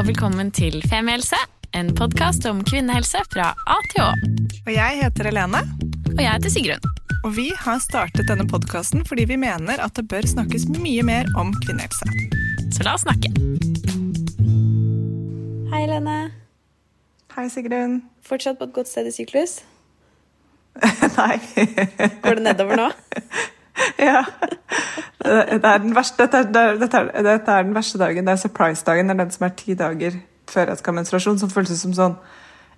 og velkommen til Femihelse, en podkast om kvinnehelse fra A til Å. Og jeg heter Helene. Og jeg heter Sigrun. Og vi har startet denne podkasten fordi vi mener at det bør snakkes mye mer om kvinnehelse. Så la oss snakke. Hei, Helene. Hei, Sigrun. Fortsatt på et godt sted i syklus? Nei. Går det nedover nå? ja. Det er den verste, dette, er, dette, er, dette er den verste dagen. Det er surprise-dagen. Det er den som er ti dager før jeg skal ha menstruasjon. Som føles som sånn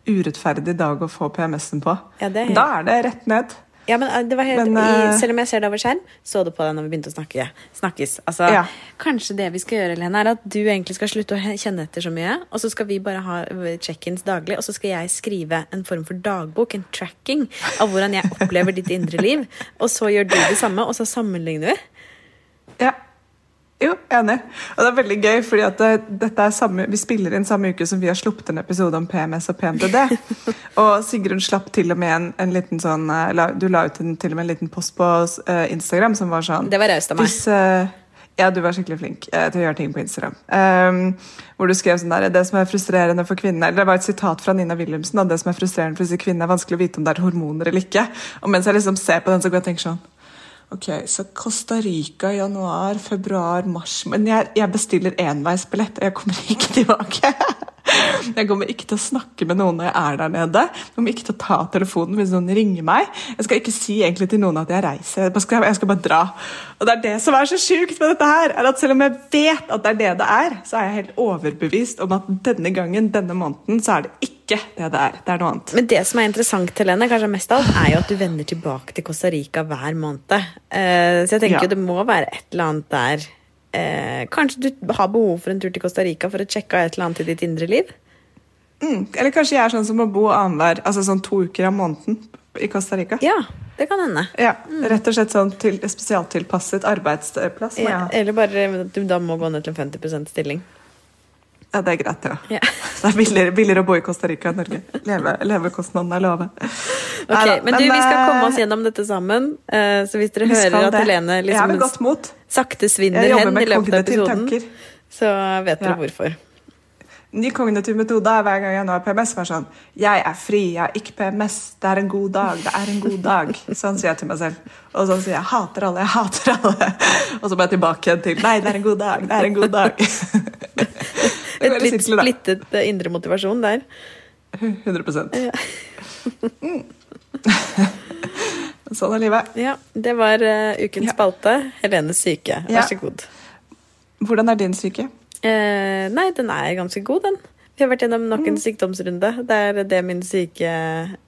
urettferdig dag å få PMS-en på. Ja, det er helt- Da er det rett ned. Ja, men eh, det var helt, Men, i, eh, Selv om jeg ser det over skjerm, så det på deg når vi begynte å snakke. snakkes. Altså, Ja. Kanskje det vi skal gjøre, Lene, er at du egentlig skal slutte å kjenne etter så mye, og så skal vi bare ha check-ins daglig, og så skal jeg skrive en form for dagbok, en tracking, av hvordan jeg opplever ditt indre liv, og så gjør du det samme, og så sammenligner vi. Ja. Jo, enig. Og det er veldig gøy, fordi det, samme, vi spiller inn samme uke som vi har sluppet en episode om PMS og PMDD. og Sigrun slapp til og med en, en liten sånn eh, la, Du la ut en, til og med en liten post på eh, Instagram som var sånn Det var raust av meg. Hvis, eh, ja, du var skikkelig flink eh, til å gjøre ting på Instagram. Um, hvor du skrev sånn der Det som er frustrerende for kvinnene Eller det var et sitat fra Nina Wilhelmsen. Og Det som er frustrerende for disse kvinnene, er vanskelig å vite om det er hormoner eller ikke. Og mens jeg liksom ser på den, så går jeg og tenker sånn Ok, så Costa Rica januar, februar, mars Men jeg, jeg bestiller enveisbillett, og jeg kommer ikke tilbake. Jeg kommer ikke til å snakke med noen når jeg er der nede. Jeg kommer ikke til å ta telefonen hvis noen ringer meg. Jeg skal ikke si egentlig til noen at jeg reiser. Jeg skal, jeg skal bare dra. Og det er det som er så sjukt med dette her, er at selv om jeg vet at det er det det er, så er jeg helt overbevist om at denne gangen, denne måneden, så er det ikke det det er. Det er noe annet. Men det som er interessant, Helene, kanskje mest av alt, er jo at du vender tilbake til Costa Rica hver måned. Uh, så jeg tenker Ja. jo det må være et eller annet der uh, Kanskje du har behov for en tur til Costa Rica for å sjekke av et eller annet i ditt indre liv? Mm. Eller kanskje jeg er sånn som må bo annenhver, altså sånn to uker av måneden i Costa Rica. Ja, det kan hende. Ja, Rett og slett sånn til, spesialtilpasset arbeidsplass. Ja. Ja. Eller bare at du da må gå ned til en 50 stilling. Ja, det er greit, det Ja. òg. Det er billigere, billigere å bo i Costa Rica enn Norge. Leve, levekostnadene er lave. Ok, Neida, Men du, vi skal eh, komme oss gjennom dette sammen. eh, Så hvis dere hører at det. Helene liksom sakte svinner hen i løpet av episoden, tanker. så vet dere Ja. hvorfor. Ny kognitiv metode er hver gang jeg nå har PMS. Er sånn, jeg er fri, jeg har ikke PMS. Det er en god dag. Det er en god dag. Sånn sier jeg til meg selv. Og sånn sier jeg hater alle, jeg hater alle. Og så må jeg tilbake igjen til nei, det er en god dag. Det er en god dag. Et litt simpel, splittet eh, indre motivasjon der. 100 Mm. Sånn er livet. Ja, Det var uh, ukens Ja. spalte. Helenes syke. Vær så god. Hvordan er din syke? Eh, nei, den er ganske god, den. Vi har vært gjennom nok Mm. sykdomsrunde. Det er det min syke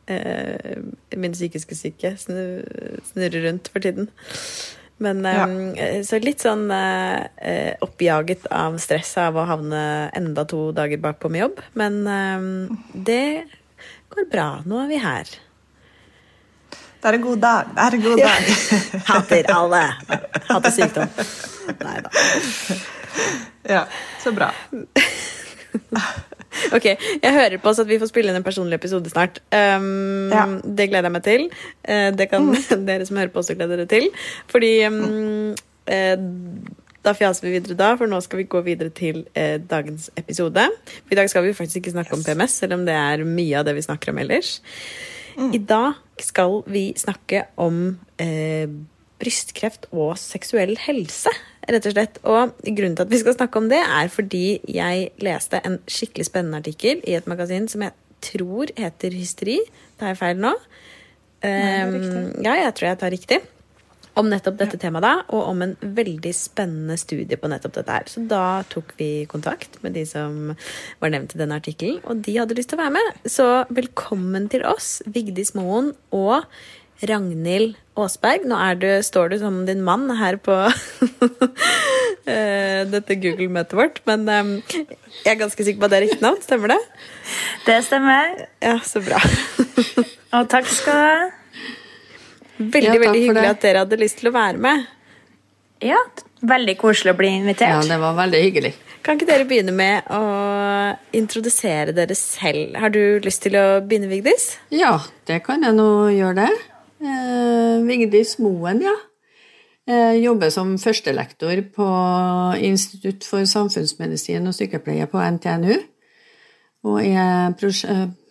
eh, Min psykiske syke snu, snurrer rundt for tiden. Men eh, Så litt sånn eh, oppjaget av stresset av å havne enda to dager bakpå med jobb. Men um, det går bra. Nå er vi her. Det er en god dag. Det er en god Ja. dag. Hater alle. Hater sykdom. Nei da. Ja, så bra. Ok, jeg hører på oss at vi får spille inn en personlig episode snart. Um, Ja. Det gleder jeg meg til. Uh, det kan dere som hører på også glede dere til. Fordi um, uh, da fjaser vi videre da, for nå skal vi gå videre til eh, dagens episode. For I dag skal vi faktisk ikke snakke om PMS, selv om det er mye av det vi snakker om ellers. I dag skal vi snakke om eh, brystkreft og seksuell helse, rett og slett. Og grunnen til at vi skal snakke om det, er fordi jeg leste en skikkelig spennende artikkel i et magasin som jeg tror heter Hysteri. Tar jeg feil nå? Nei, riktig. ja, jeg tror jeg tar riktig. Om nettopp dette temaet da, og om en veldig spennende studie på nettopp dette her. Så da tok vi kontakt med de som var nevnt i denne artikkelen, og de hadde lyst til å være med. Så velkommen til oss, Vigdis Moen og Ragnhild Aasberg. Nå er du, står du som din mann her på eh, dette Google-møtet vårt, men um, jeg er ganske sikker på at det er riktig navn. Stemmer det? Det stemmer. Ja, så bra. Og takk skal du ha. Veldig, Ja, veldig hyggelig at dere hadde lyst til å være med. Ja, veldig koselig å bli invitert. Ja, det var veldig hyggelig. Kan ikke dere begynne med å introdusere dere selv? Har du lyst til å begynne, Vigdis? Ja, det kan jeg nå gjøre det. Eh, Vigdis Moen, ja. Jeg jobber som førstelektor på Institutt for samfunnsmedisin og sykepleie på NTNU. Og er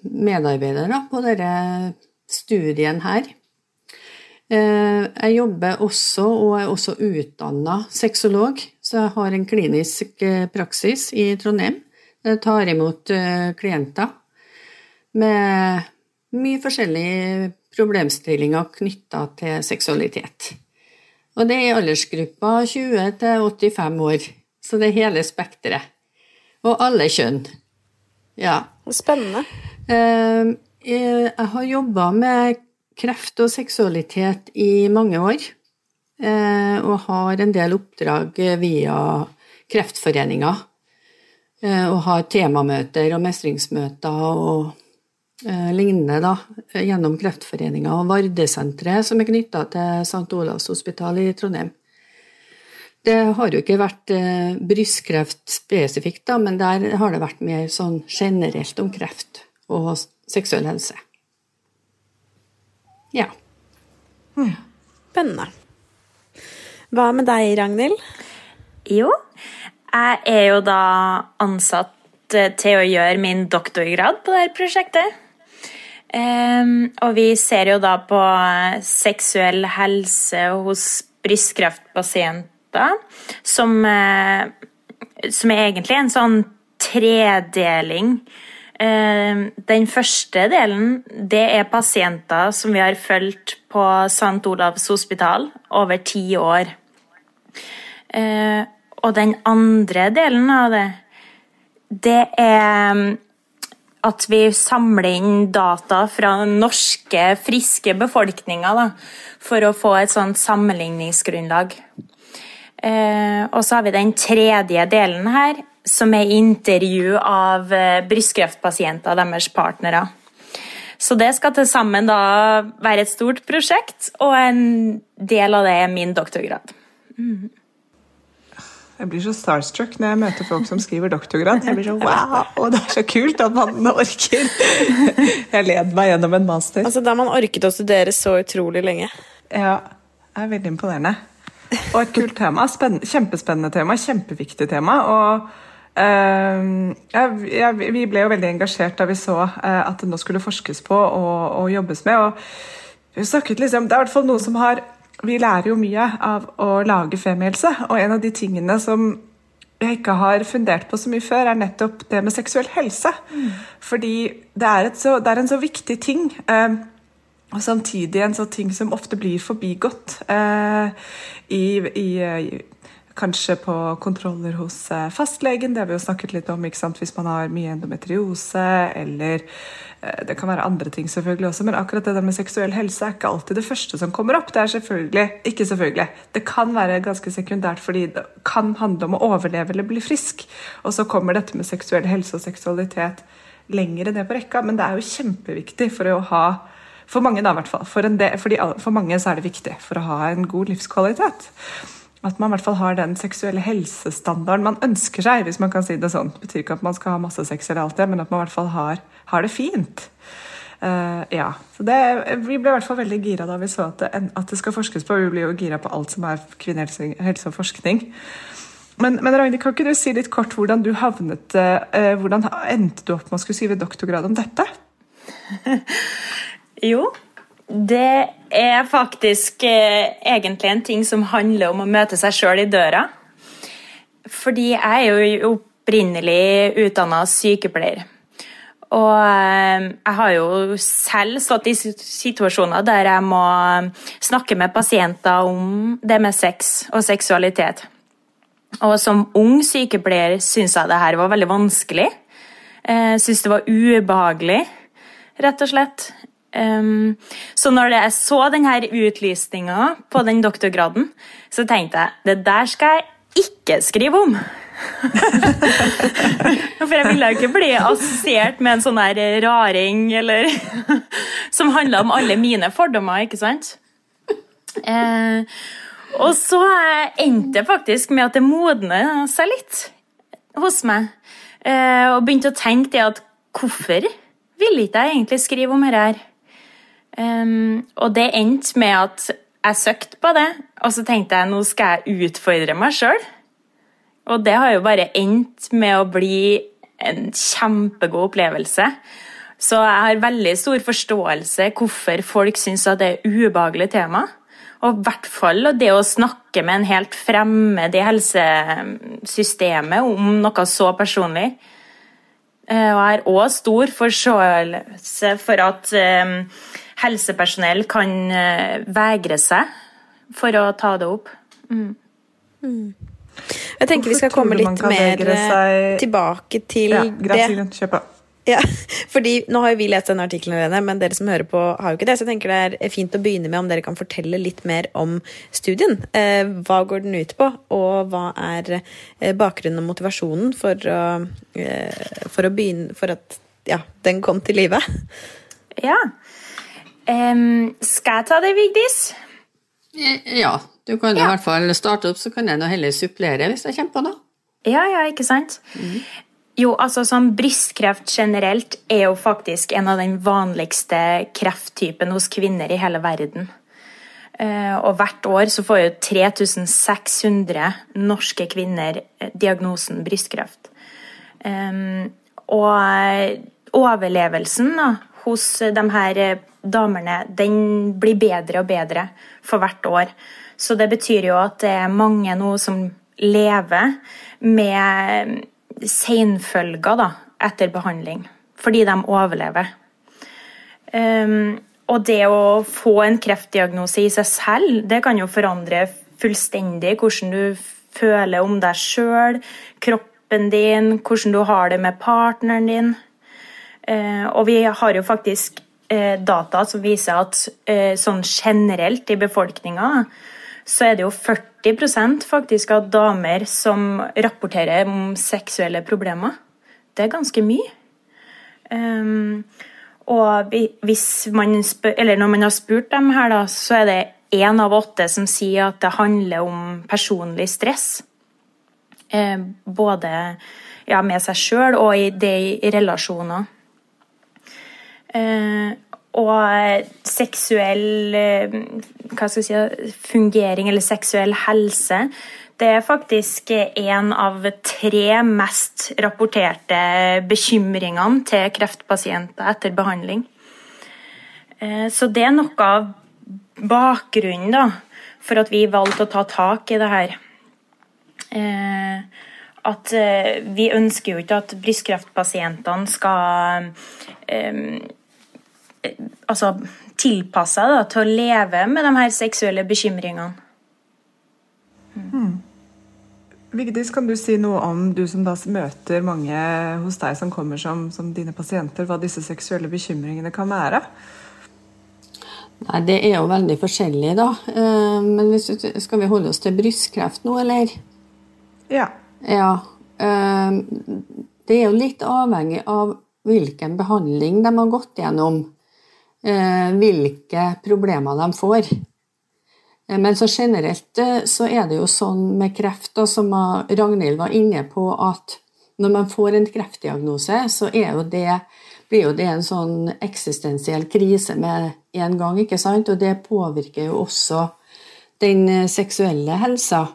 medarbeider da, på denne studien her. Eh, jeg jobber også, og er også utdanna sexolog, så jeg har en klinisk eh, praksis i Trondheim. Jeg tar imot eh, klienter med mye forskjellige problemstillinger knytta til seksualitet. Og det er i aldersgruppa 20 til 85 år, så det er hele spekteret. Og alle kjønn. Ja. Spennende. Jeg har jobba med kreft og seksualitet i mange år, eh, og har en del oppdrag via Kreftforeninga. Eh, og har temamøter og mestringsmøter og eh, lignende da, gjennom Kreftforeninga og Vardesenteret, som er knytta til St. Olavs hospital i Trondheim. Det har jo ikke vært brystkreft spesifikt, da, men der har det vært mer sånn generelt om kreft og seksuell helse. Ja. Spennende. Hva med deg, Ragnhild? Jo, jeg er jo da ansatt eh, til å gjøre min doktorgrad på dette prosjektet. Og vi ser jo da på seksuell helse hos brystkreftpasienter som, uh, som er egentlig en sånn tredeling den første delen det er pasienter som vi har fulgt på St. Olavs hospital over ti år. Ehm, og den andre delen av det, det er at vi samler inn data fra norske, friske befolkninger da, for å få et sånt sammenligningsgrunnlag. Eh, og så har vi den tredje delen her, som er intervju av eh, brystkreftpasienter og deres partnere. Så det skal til sammen være et stort prosjekt, og en del av det er min doktorgrad. Mm. Jeg blir så starstruck når jeg møter folk som skriver doktorgrad. Jeg blir så wow, og Det er så kult at man orker! Jeg led meg gjennom en master. Altså Da man orket å studere så utrolig lenge. Ja, det er veldig imponerende. Og et kult tema. kjempespennende tema, kjempeviktig tema. og Uh, ja, ja, vi ble jo veldig engasjert da vi så uh, at det nå skulle forskes på og, og jobbes med. og vi snakket liksom, Det er i hvert fall noe som har Vi lærer jo mye av å lage femihelse, og en av de tingene som jeg ikke har fundert på så mye før, er nettopp det med seksuell helse. Mm. Fordi det er, så, det er, en så viktig ting. Eh, og samtidig en sånn ting som ofte blir forbigått i, i, Kanskje på kontroller hos eh, fastlegen, det har vi jo snakket litt om hvis man har mye endometriose, eller eh, det kan være andre ting selvfølgelig også, men akkurat det der med seksuell helse er ikke alltid det første som kommer opp. Det er selvfølgelig, ikke selvfølgelig, det kan være ganske sekundært fordi det kan handle om å overleve eller bli frisk. Og så kommer dette med seksuell helse og seksualitet lenger ned på rekka, men det er jo kjempeviktig for å ha for mange, da, i hvert fall. For, for mange så er det viktig for å ha en god livskvalitet. At man i hvert fall har den seksuelle helsestandarden man ønsker seg, hvis man kan si det sånn. Det betyr ikke at man skal ha masse sex eller alt det, men at man i hvert fall har, har det fint. Uh, ja, så det, Vi ble i hvert fall veldig gira da vi så at det, at det, skal forskes på. Vi blir jo gira på alt som er kvinnehelse og forskning. Men, men Ragnhild, kan ikke du si litt kort hvordan du havnet uh, Hvordan endte du opp med å skulle skrive doktorgrad om dette? jo, det er faktisk eh, egentlig en ting som handler om å møte seg sjøl i døra. Fordi jeg er jo opprinnelig utdanna sykepleier. Og eh, jeg har jo selv stått i situasjoner der jeg må snakke med pasienter om det med sex og seksualitet. Og som ung sykepleier syns jeg det her var veldig vanskelig. Jeg syns det var ubehagelig, rett og slett. Um, så når jeg så denne utlysninga på den doktorgraden, så tenkte jeg det der skal jeg ikke skrive om. For jeg ville jo ikke bli assosiert med en sånn der raring eller Som handla om alle mine fordommer, ikke sant? Uh, og så endte det faktisk med at det modnet seg litt hos meg. Uh, og begynte å tenke det at hvorfor ville ikke jeg egentlig skrive om dette her? Um, og det endte med at jeg søkte på det, og så tenkte jeg nå skal jeg utfordre meg sjøl. Og det har jo bare endt med å bli en kjempegod opplevelse. Så jeg har veldig stor forståelse hvorfor folk syns at det er ubehagelig tema. Og i hvert fall det å snakke med en helt fremmed i helsesystemet om noe så personlig. Eh, og jeg har òg stor forståelse for at helsepersonell kan eh, vegre seg for å ta det opp. Mm. Mm. Jeg tenker vi skal komme litt mer seg... tilbake til ja, det. det. Ja, fordi Nå har jo vi lest denne artikkelen, men dere som hører på, har jo ikke det. Så jeg tenker det er fint å begynne med om dere kan fortelle litt mer om studien. Eh, hva går den ut på, og hva er eh, bakgrunnen og motivasjonen for å, eh, for å begynne For at ja, den kom til live? Ja. Um, skal jeg ta det, Vigdis? Ja, du kan ja. i hvert fall starte opp, så kan jeg nå heller supplere hvis jeg kommer på noe. Ja, ja, ikke sant? Mm. Jo, altså sånn Brystkreft generelt er jo faktisk en av den vanligste krefttypen hos kvinner i hele verden. Eh, og hvert år så får jo 3600 norske kvinner eh, diagnosen brystkreft. Og overlevelsen da, hos de her eh, damene, den blir bedre og bedre for hvert år. Så det betyr jo at det er mange nå som lever med senfølger da, etter behandling, fordi de overlever. Um, og det å få en kreftdiagnose i seg selv, det kan jo forandre fullstendig hvordan du føler om deg sjøl, kroppen din, hvordan du har det med partneren din. Uh, og vi har jo faktisk data som viser at uh, sånn generelt i befolkninga så er det jo 40% faktisk av damer som rapporterer om seksuelle problemer. Det er ganske mye. Um, og man når man har spurt dem her, da, så er det én av åtte som sier at det handler om personlig stress. Eh, både ja, med seg sjøl og i, det i relasjoner. Eh, og seksuell eh, hva skal jeg si, fungering eller seksuell helse det er faktisk en av tre mest rapporterte bekymringene til kreftpasienter etter behandling. Eh, så det er noe av bakgrunnen da, for at vi valgte å ta tak i det her. At vi ønsker jo ikke at brystkreftpasientene skal altså, tilpassa til å leve med de her seksuelle bekymringene. Mm. Vigdis, kan du si noe om du som da møter mange hos deg som kommer som, som dine pasienter, hva disse seksuelle bekymringene kan være? Nei, Det er jo veldig forskjellig, da. Eh, men hvis, skal vi holde oss til brystkreft nå, eller? Ja. ja. Eh, det er jo litt avhengig av hvilken behandling de har gått gjennom. Eh, hvilke problemer de får. Eh, men så generelt eh, så er det jo sånn med kreft, da, som Ragnhild var inne på, at når man får en kreftdiagnose, så jo det, blir jo det en sånn eksistensiell krise med en gang, ikke sant? Og det påvirker jo også den seksuelle helsa.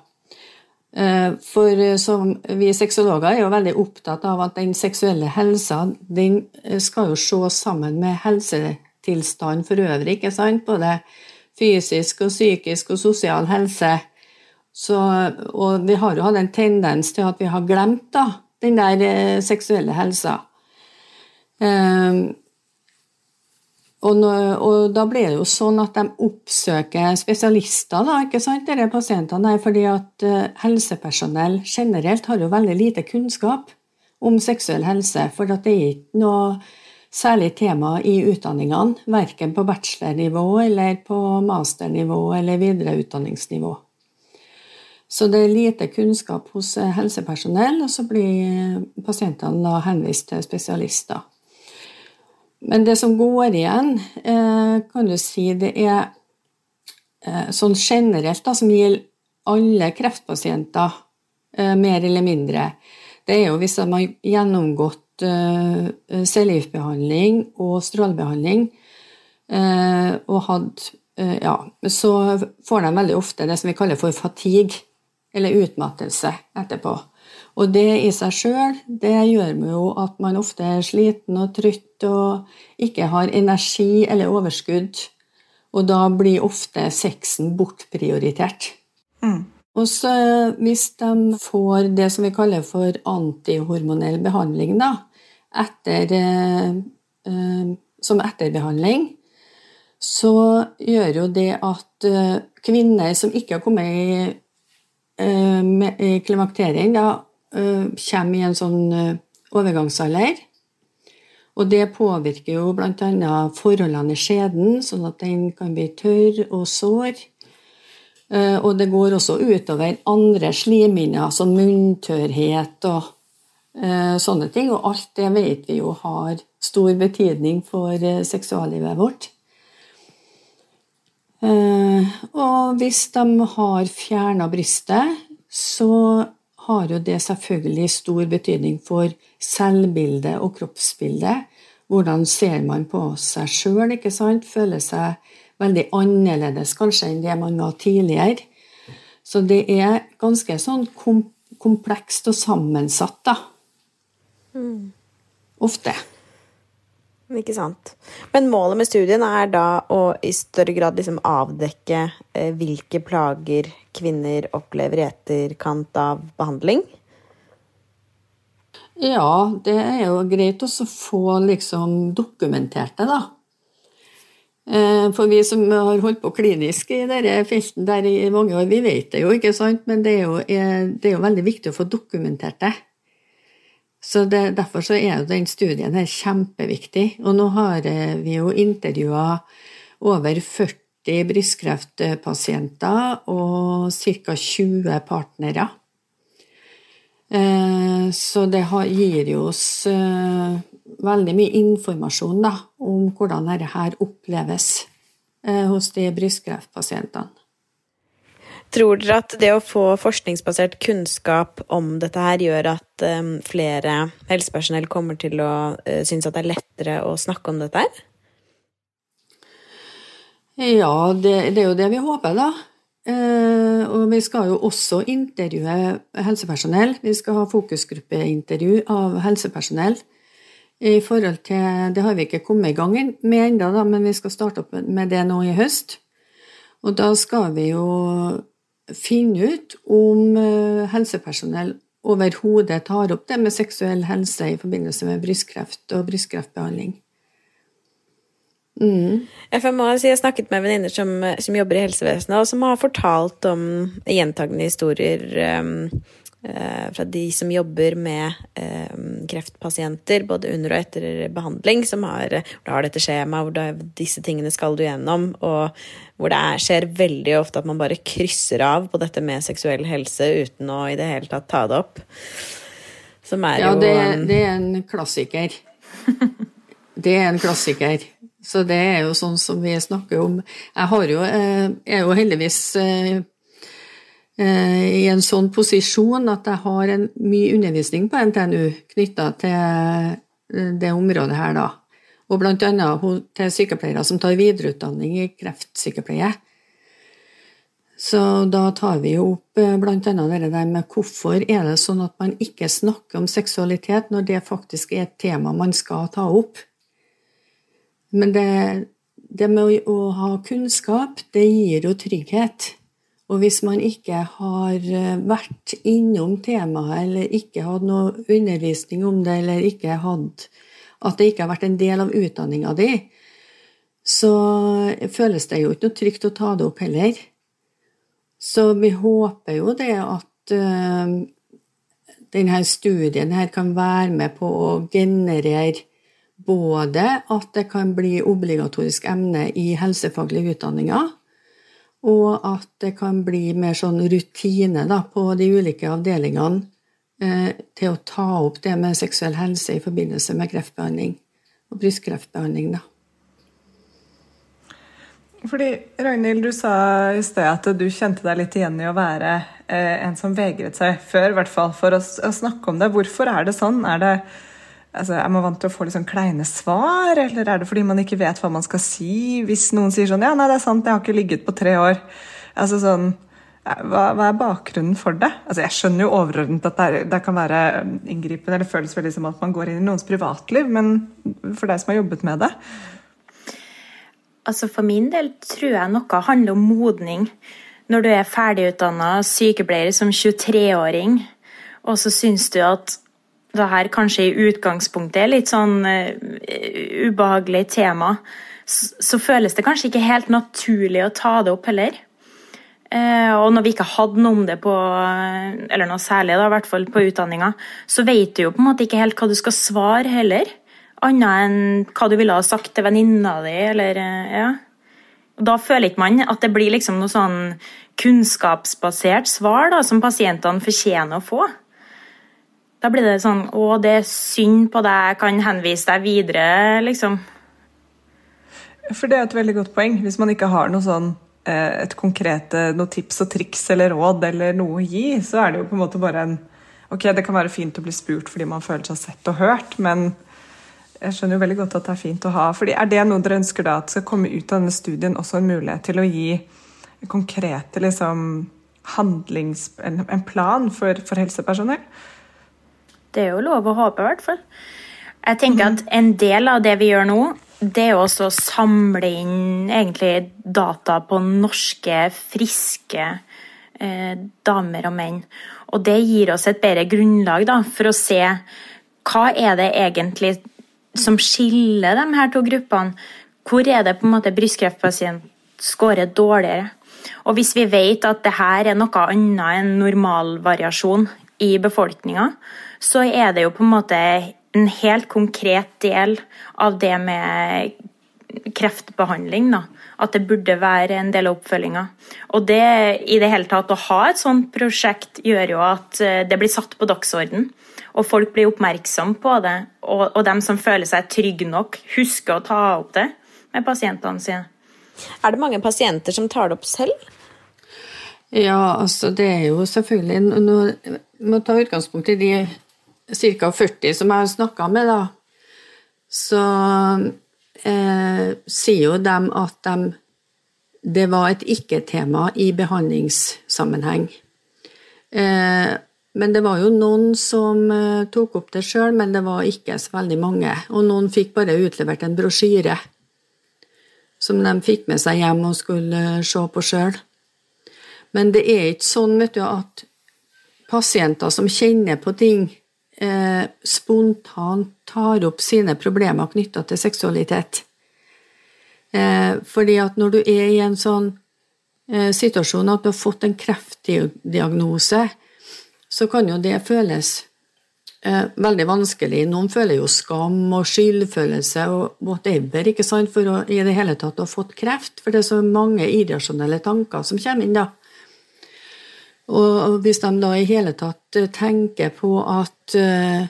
For som vi sexologer er jo veldig opptatt av at den seksuelle helsa den skal jo ses sammen med helse tilstand for øvrig, ikke sant? både fysisk og psykisk og sosial helse. Så, og vi har jo hatt en tendens til at vi har glemt da, den der eh, seksuelle helsa. Um, og, nå, og, da blir det jo sånn at de oppsøker spesialister, da, ikke sant, disse pasientene, fordi at uh, helsepersonell generelt har jo veldig lite kunnskap om seksuell helse. For at det er ikke noe særlig tema i utdanningene, verken på bachelornivå eller på masternivå eller videreutdanningsnivå. Så det er lite kunnskap hos eh, helsepersonell, og så blir pasientene da henvist til spesialister. Men det som går igjen, eh, kan du si, det er eh, sånn generelt da, som gjelder alle kreftpasienter, mer eller mindre. Det er jo hvis de har gjennomgått uh, cellegiftbehandling og strålebehandling uh, og hadde eh, ja, så får de veldig ofte det som vi kaller for fatigue, eller utmattelse, etterpå. Og det i seg sjøl, det gjør jo at man ofte er sliten og trøtt og ikke har energi eller overskudd. Og da blir ofte sexen bortprioritert. Mm. Og så hvis de får det som vi kaller for antihormonell behandling, da, etter, eh, eh, som etterbehandling, så gjør jo det at eh, kvinner som ikke har kommet i, klimaktering, da kommer i en sånn overgangsalder. Og det påvirker jo bl.a. forholdene i skjeden, sånn at den kan bli tørr og sår. Og det går også utover andre slimhinner, som munntørrhet og sånne ting. Og alt det vet vi jo har stor betydning for seksuallivet vårt. Og hvis de har fjerna brystet, så har jo det selvfølgelig stor betydning for selvbildet og kroppsbildet. Hvordan ser man på seg sjøl, ikke sant? Føler seg veldig annerledes kanskje enn det man var tidligere. Så det er ganske sånn komplekst og sammensatt, da. Mm. Ofte. Ikke sant. Men målet med studien er da å i større grad liksom avdekke eh, hvilke plager kvinner opplever i etterkant av behandling? Ja, det er jo greit å få liksom dokumentert det, da. Eh, for vi som har holdt på klinisk i denne felten der i mange år, vi vet det jo, ikke sant? Men det er jo, det er jo veldig viktig å få dokumentert det. Så det, Derfor så er den studien her kjempeviktig. Og nå har eh, vi jo intervjua over 40 brystkreftpasienter og ca. 20 partnere. Eh, så det gir jo oss eh, veldig mye informasjon da, om hvordan dette oppleves hos de brystkreftpasientene. Tror dere at det å få forskningsbasert kunnskap om dette her gjør at um, flere helsepersonell kommer til å uh, synes at det er lettere å snakke om dette her? Ja, det, det er jo det vi håper, da. Uh, og vi skal jo også intervjue helsepersonell. Vi skal ha fokusgruppeintervju av helsepersonell. I forhold til, Det har vi ikke kommet i gang med ennå, men vi skal starte opp med det nå i høst. Og da skal vi jo finne ut om eh, helsepersonell overhodet tar opp det med seksuell helse i forbindelse med brystkreft og brystkreftbehandling. Mm. Jeg må si jeg har snakket med venninner som, som, jobber i helsevesenet, og som har fortalt om gjentagende historier um, uh, fra de som jobber med um, kreftpasienter, både under og etter behandling, som har, hvor har dette skjemaet, hvor disse tingene skal du gjennom, og hvor det er, skjer veldig ofte at man bare krysser av på dette med seksuell helse uten å i det hele tatt ta det opp. Som er ja, jo det, det er en klassiker. det er en klassiker. Så det er jo sånn som vi snakker om. Jeg har jo, eh, er jo heldigvis Eh, i en sånn posisjon at jeg har en, mye undervisning på NTNU knytta til eh, det området her, da. Og annet til sykepleiere som tar videreutdanning i kreftsykepleie. Så da tar vi jo opp bl.a. blant annet det der med hvorfor er det sånn at man ikke snakker om seksualitet når det faktisk er et tema man skal ta opp. Men det, det med å ha kunnskap, det gir jo trygghet. Og hvis man ikke har eh, vært innom temaet, eller ikke hatt noe undervisning om det, eller ikke hatt at det ikke har vært en del av utdanninga di, så føles det jo ikke noe trygt å ta det opp heller. Så vi håper jo det at uh, denne studien her kan være med på å generere både at det kan bli obligatorisk emne i helsefaglige utdanninger, og at det kan bli mer sånn rutine da, på de ulike avdelingene til å ta opp det med seksuell helse i forbindelse med kreftbehandling og brystkreftbehandling. da. Fordi, Ragnhild, du sa i sted at du kjente deg litt igjen i å være eh, en som vegret seg før, i hvert fall for å, å, snakke om det. Hvorfor er det sånn? Er det, altså, Er man vant til å få litt sånn kleine svar, eller er det fordi man ikke vet hva man skal si hvis noen sier sånn Ja, nei, det er sant, jeg har ikke ligget på tre år. Altså sånn hva, hva, er bakgrunnen for det? Altså, jeg skjønner jo overordnet at det, er, det kan være um, inngripende, eller føles veldig som at man går inn i noens privatliv, men for deg som har jobbet med det? Altså For min del tror jeg noe handler om modning. Når du er ferdigutdanna sykepleier som 23-åring, og så syns du at det her kanskje i utgangspunktet er litt sånn uh, ubehagelig tema, så, så føles det kanskje ikke helt naturlig å ta det opp heller. Eh, og når vi ikke hadde noe om det på eller noe særlig da, i hvert fall på utdanninga, så vet du jo på en måte ikke helt hva du skal svare heller. Annet enn hva du ville ha sagt til venninna di, eller ja. ja. Da føler ikke man at det blir liksom noe sånn kunnskapsbasert svar da, som pasientene fortjener å få. Da blir det sånn Å, det er synd på deg, jeg kan henvise deg videre, liksom. For det er et veldig godt poeng. Hvis man ikke har noe sånn Eh, et konkrete noe tips og triks eller råd eller noe å gi, så er det jo på en måte bare en Ok, det kan være fint å bli spurt fordi man føler seg sett og hørt, men jeg skjønner jo veldig godt at det er fint å ha. fordi Er det noe dere ønsker da at skal komme ut av denne studien også en mulighet til å gi konkrete liksom, handlings... En, en plan for, for, helsepersonell? Det er jo lov å håpe, i hvert fall. Jeg tenker at en del av det vi gjør nå, det er å samle inn egentlig data på norske, friske eh, damer og menn. Og det gir oss et bedre grunnlag da, for å se hva er det egentlig som skiller de her to gruppene. Hvor er det på en måte brystkreftpasient scorer dårligere? Og hvis vi vet at det her er noe annet enn normalvariasjon i befolkninga, så er det jo på en måte en helt konkret del av det med kreftbehandling. Da. At det burde være en del av oppfølginga. Og det i det hele tatt å ha et sånt prosjekt gjør jo at eh, det blir satt på dagsorden. Og folk blir oppmerksom på det. Og, og dem som føler seg trygge nok, husker å ta opp det med pasientene sine. Er det mange pasienter som tar det opp selv? Ja, altså det er jo selvfølgelig Nå må ta utgangspunkt i de ca. 40 som jeg har snakka med, da, så eh, sier jo dem at de, det var et ikke-tema i behandlingssammenheng. Eh, men det var jo noen som eh, tok opp det sjøl, men det var ikke så veldig mange. Og noen fikk bare utlevert en brosjyre som de fikk med seg hjem og skulle eh, se på sjøl. Men det er ikke sånn vet du, at pasienter som kjenner på ting, eh, spontant tar opp sine problemer knytta til seksualitet. Eh, fordi at når du er i en sånn eh, situasjon at du har fått en kreftdiagnose, så kan jo det føles eh, veldig vanskelig. Noen føler jo skam og skyldfølelse og whatever ikke sant, for å i det hele tatt ha fått kreft, for det er så mange irrasjonelle tanker som kommer inn da. Og hvis de da i hele tatt eh, tenker på at uh,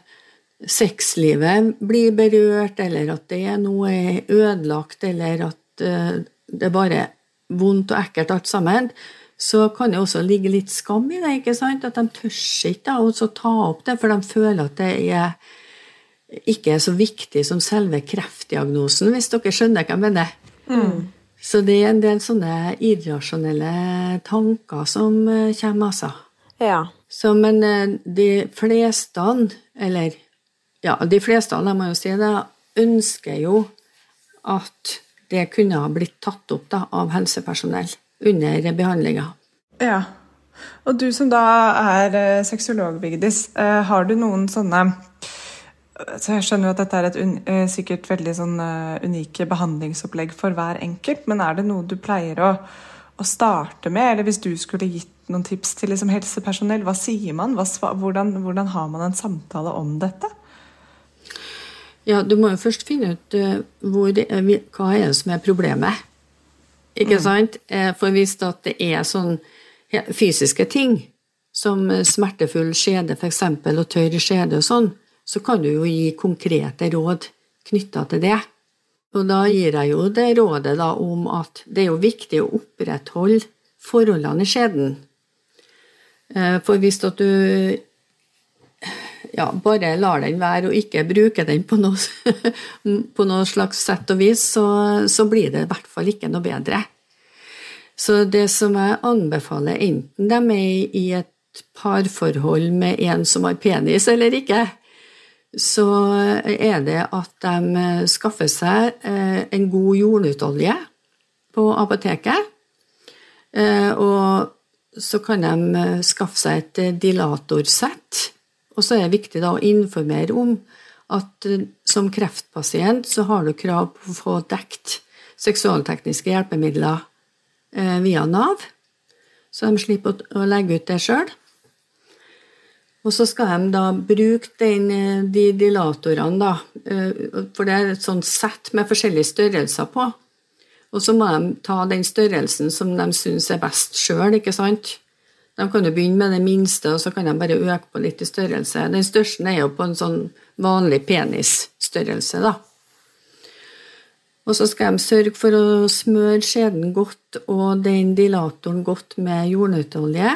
sexlivet blir berørt, eller at det er noe ødelagt, eller at uh, det er bare vondt og ekkelt alt sammen, så kan det også ligge litt skam i det. ikke sant? At de tør ikke å ta opp det, for de føler at det er, ikke er så viktig som selve kreftdiagnosen, hvis dere skjønner hva jeg mener. Mm. Så det er en del sånne irrasjonelle tanker som eh, kommer, altså. Ja. Så, men eh, de fleste, eller ja, de fleste, jeg må jo si det, ønsker jo at det kunne ha blitt tatt opp da, av helsepersonell under behandlinga. Ja. Og du som da er eh, sexolog, Vigdis, har du noen sånne så jeg skjønner jo at dette er et un, eh, sikkert veldig sånn uh, unike behandlingsopplegg for hver enkelt, men er det noe du pleier å, å starte med? Eller hvis du skulle gitt noen tips til liksom, helsepersonell, hva sier man? Hva, hvordan, hvordan, har man en samtale om dette? Ja, Du må jo først finne ut uh, hvor, uh, hva er det som er problemet. Ikke mm. sant? For hvis det er sånn fysiske ting, som smertefull skjede f.eks., og tørr skjede og sånn, så kan du jo gi konkrete råd knytta til det. Og da gir jeg jo det rådet da om at det er jo viktig å opprettholde forholdene i skjeden. Eh, for hvis at du ja, bare lar den være og ikke bruker den på noe, på noe slags sett og vis, så, så blir det i hvert fall ikke noe bedre. Så det som jeg anbefaler, enten de er i et parforhold med en som har penis eller ikke, så er det at de skaffer seg eh, en god jordnøttolje på apoteket. Eh, og så kan de skaffe seg et dilatorsett og så er det viktig å informere om at eh, som kreftpasient så har du krav på å få dekt seksualtekniske hjelpemidler eh, via Nav, så de slipper å legge ut det sjøl. Og så skal de da bruke den, eh, de dilatorene, da, for det er et sånt sett med forskjellige størrelser på. Og så må de ta den størrelsen som de syns er best sjøl, ikke sant. De kan jo begynne med det minste, og så kan de bare øke på litt i størrelse. Den største er jo på en sånn vanlig penisstørrelse, da. Og så skal de sørge for å smøre skjeden godt og den dilatoren godt med jordnøtteolje,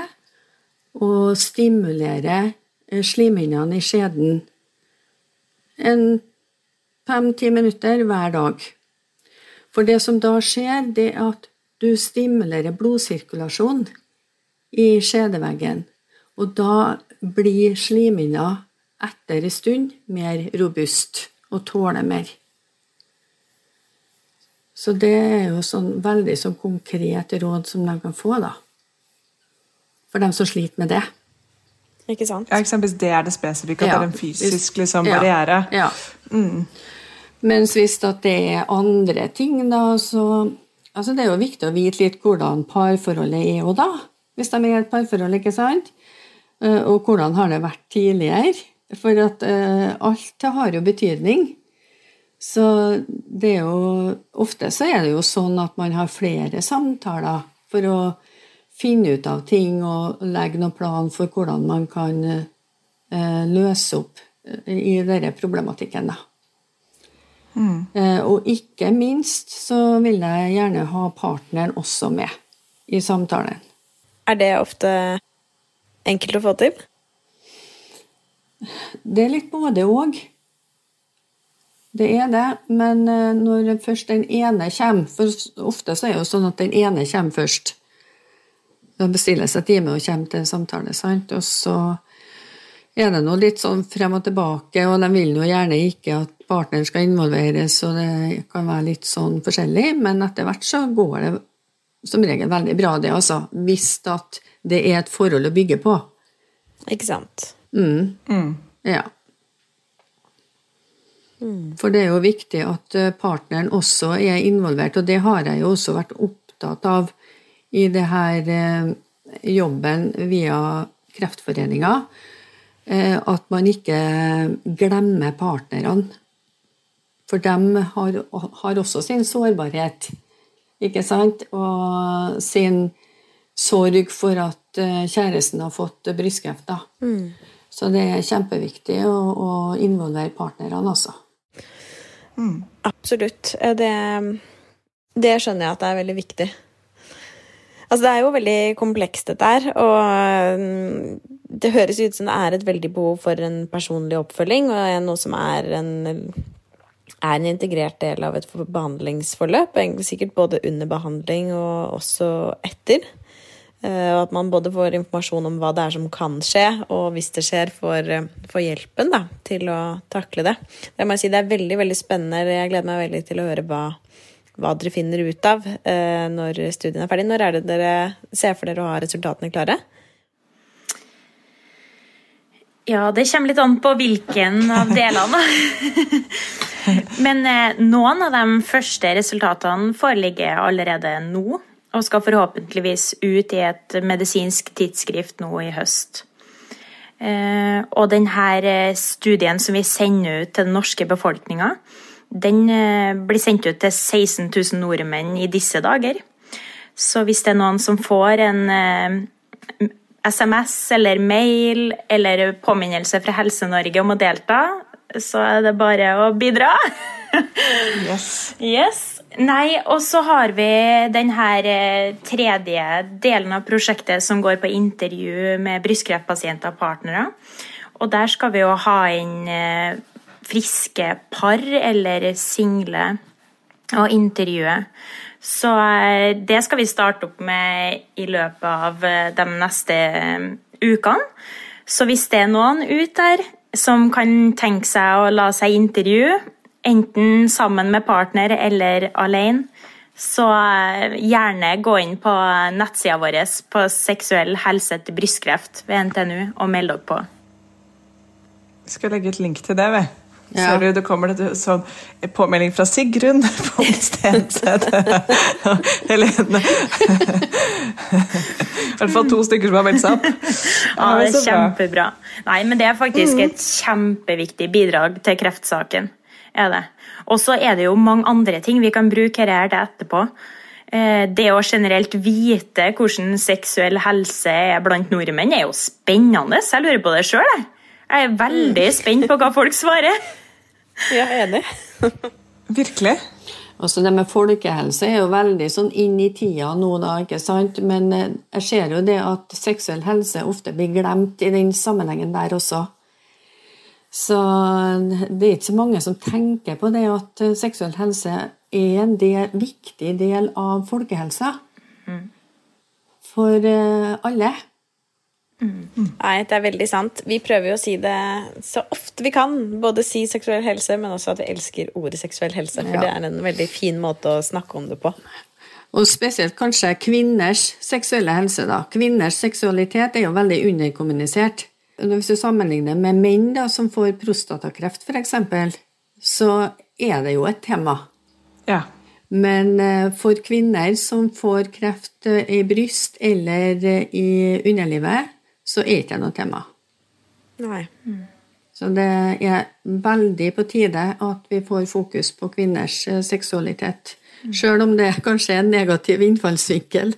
og stimulere eh, slimhinnene i skjeden en fem-ti minutter hver dag. For det som da skjer, det er at du stimulerer blodsirkulasjonen i skjedeveggen, og da blir slimhinna etter en stund mer robust og tåler mer. Så det er jo sånn veldig sånn konkret råd som de kan få, da. For dem som sliter med det. Ikke sant? Ja, eksempelvis det er det spesifikke, at ja, det er en fysisk liksom, barriere. Ja. ja. Mm. Mens hvis det er andre ting, da, så Altså, det er jo viktig å vite litt hvordan parforholdet er òg, da hvis de er i et parforhold, ikke sant? Eh, og hvordan har det vært tidligere? For at uh, alt har jo betydning. Så det er jo Ofte så er det jo sånn at man har flere samtaler for å finne ut av ting og legge noen plan for hvordan man kan uh, løse opp i denne problematikken, da. Mm. Uh, og ikke minst så vil jeg gjerne ha partneren også med i samtalen. Er det ofte enkelt å få til? Det er litt både òg. Det er det, men eh, når først den ene kommer For ofte så er det jo sånn at den ene kommer først. Da bestiller seg time og kommer til samtale, sant. Og så er det nå litt sånn frem og tilbake, og de vil jo gjerne ikke at partneren skal involveres, og det kan være litt sånn forskjellig, men etter hvert så går det som regel veldig bra, det, altså. Hvis at det er et forhold å bygge på. Ikke sant. Mm. Mm. Ja. Mm. For det er jo viktig at eh, partneren også er involvert, og det har jeg jo også vært opptatt av i det her eh, jobben via Kreftforeninga. Eh, at man ikke glemmer partnerne. For de har, har også sin sårbarhet ikke sant? Og sin sorg for at eh, kjæresten har fått brystkreft. da. Mm. Så det er kjempeviktig å, å involvere partnerne, altså. Mm. Absolutt. Det, det, skjønner jeg at det er veldig viktig. Altså, det er jo veldig komplekst, dette her. Og mm, det høres ut som det er et veldig behov for en personlig oppfølging, og noe som er en er en integrert del av et behandlingsforløp. Sikkert både under behandling og også etter. Eh, og at man både får informasjon om hva det er som kan skje, og hvis det skjer, får, får hjelpen da, til å takle det. Det, si, det er veldig veldig spennende. Jeg gleder meg veldig til å høre hva, hva dere finner ut av eh, når studien er ferdig. Når er det dere ser for dere å ha resultatene klare? Ja, det kommer litt an på hvilken av delene. Men eh, noen av de første resultatene foreligger allerede nå, og skal forhåpentligvis ut i et medisinsk tidsskrift nå i høst. Eh, og denne studien som vi sender ut til den norske befolkninga, den eh, blir sendt ut til 16 000 nordmenn i disse dager. Så hvis det er noen som får en SMS eh, eller mail eller påminnelse fra Helse-Norge om å delta, så er det bare å bidra. yes. yes. Nei, og så har vi den her eh, tredje delen av prosjektet som går på intervju med brystkreftpasienter og partnere. Og der skal vi jo ha inn friske par eller single og intervjue. Så eh, det skal vi starte opp med i løpet av eh, de neste eh, ukene. Så hvis det er noen ute der som kan tenke seg å la seg intervjue, enten sammen med partner eller alene, så gjerne gå inn på nettsida vår på seksuell helse til brystkreft ved NTNU og meld dere på. Vi skal legge et link til det, vi. Ja. Du, det kommer det sånn påmelding fra Sigrun på Stenseth. Helene. I hvert fall to stykker som har meldt seg opp. Ja, det er kjempebra. Nei, men det er faktisk et kjempeviktig bidrag til kreftsaken. Er det. Og så er det jo mange andre ting vi kan bruke her til etterpå. Eh, Det å generelt vite hvordan seksuell helse er blant nordmenn, er jo spennende. Jeg lurer på det sjøl, jeg. Jeg er veldig spent på hva folk svarer. Ja, enig. Virkelig. Altså det med folkehelse er jo veldig sånn inn i tida nå, da, ikke sant? Men eh, jeg ser jo det at seksuell helse ofte blir glemt i den sammenhengen der også. Så det er ikke så mange som tenker på det at eh, seksuell helse er en del, viktig del av folkehelsa. For eh, alle. Nei, det er veldig sant. Vi prøver jo å si det så ofte vi kan. Både si seksuell helse, men også at vi elsker ordet seksuell helse. For Ja. det er en veldig fin måte å snakke om det på. Og spesielt kanskje kvinners seksuelle helse. da. Kvinners seksualitet er jo veldig underkommunisert. Hvis du sammenligner med menn da, som får prostatakreft f.eks., så er det jo et tema. Ja. Men eh, for kvinner som får kreft eh, i bryst eller eh, i underlivet, så er ikke det noe tema. Nei. Så det er veldig på tide at vi får fokus på kvinners seksualitet. seksualitet. Selv om det kanskje er en negativ innfallsvinkel,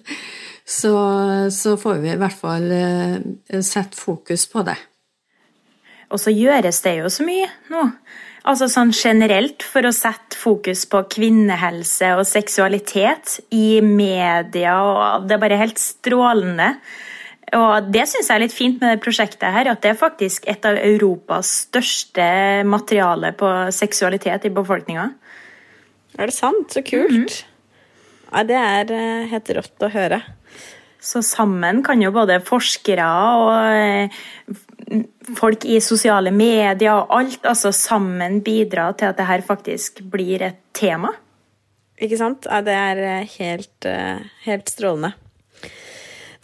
så, så får vi i hvert fall eh, sette fokus på det. Og så gjøres det jo så mye nå. Altså sånn generelt for å sette fokus på kvinnehelse og seksualitet i media, og det er bare helt strålende. Og det syns jeg er litt fint med det prosjektet her, at det er faktisk et av Europas største materiale på seksualitet i befolkninga. Er det sant? Så kult. Ja, det er eh, helt rått å høre. Så sammen kan jo både forskere og eh, folk i sosiale medier og alt altså sammen bidra til at det her faktisk blir et tema. Ikke sant? Ja, det er eh, helt, helt strålende.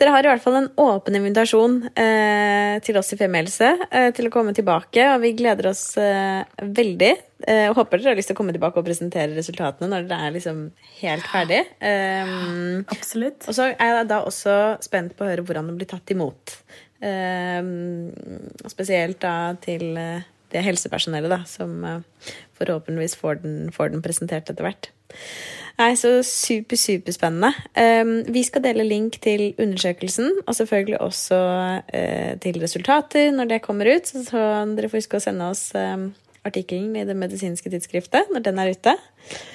Dere har i hvert fall en åpen invitasjon eh, til oss i Femihelse eh, til å komme tilbake, og vi gleder oss eh, veldig. Eh, og håper dere har lyst til å komme tilbake og presentere resultatene når dere er liksom helt ferdig. Um, Absolutt. og så er jeg da også spent på å høre hvordan det blir tatt imot. Um, spesielt da til eh, det helsepersonellet da, som eh, forhåpentligvis får den, får den presentert etter hvert. Nei, så super, superspennende. Um, vi skal dele link til undersøkelsen, og selvfølgelig også eh, til resultater når det kommer ut. Så, så dere får huske å sende oss um, artikkelen i det medisinske tidsskriftet når den er ute.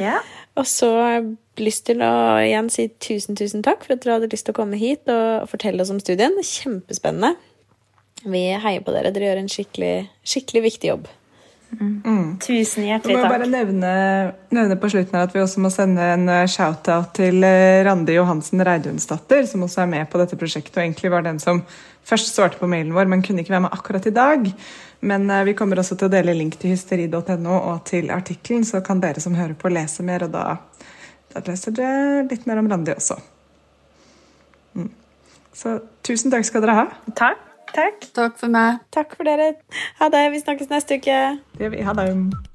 Ja. Og så har jeg lyst til å igjen si tusen, tusen takk for at dere hadde lyst til å komme hit og fortelle oss om studien. Kjempespennende. Vi heier på dere. Dere gjør en skikkelig, skikkelig viktig jobb. Tusen Så hjertelig må jeg bare nevne, nevne på slutten her at vi også må sende en eh, shout-out til eh, Randi Johansen Reidunsdatter, som også er med på dette prosjektet, og egentlig var den som først svarte på mailen vår, men kunne ikke være med akkurat i dag. Men eh, vi kommer også til å dele link til hysteri.no og til artikkelen, så kan dere som hører på, lese mer, og da, da leser dere litt mer om Randi også. Mm. Så tusen takk skal dere ha. Takk. Takk. Takk for meg. Takk for dere. Ha det. Vi snakkes neste uke. Det vi. Ha det.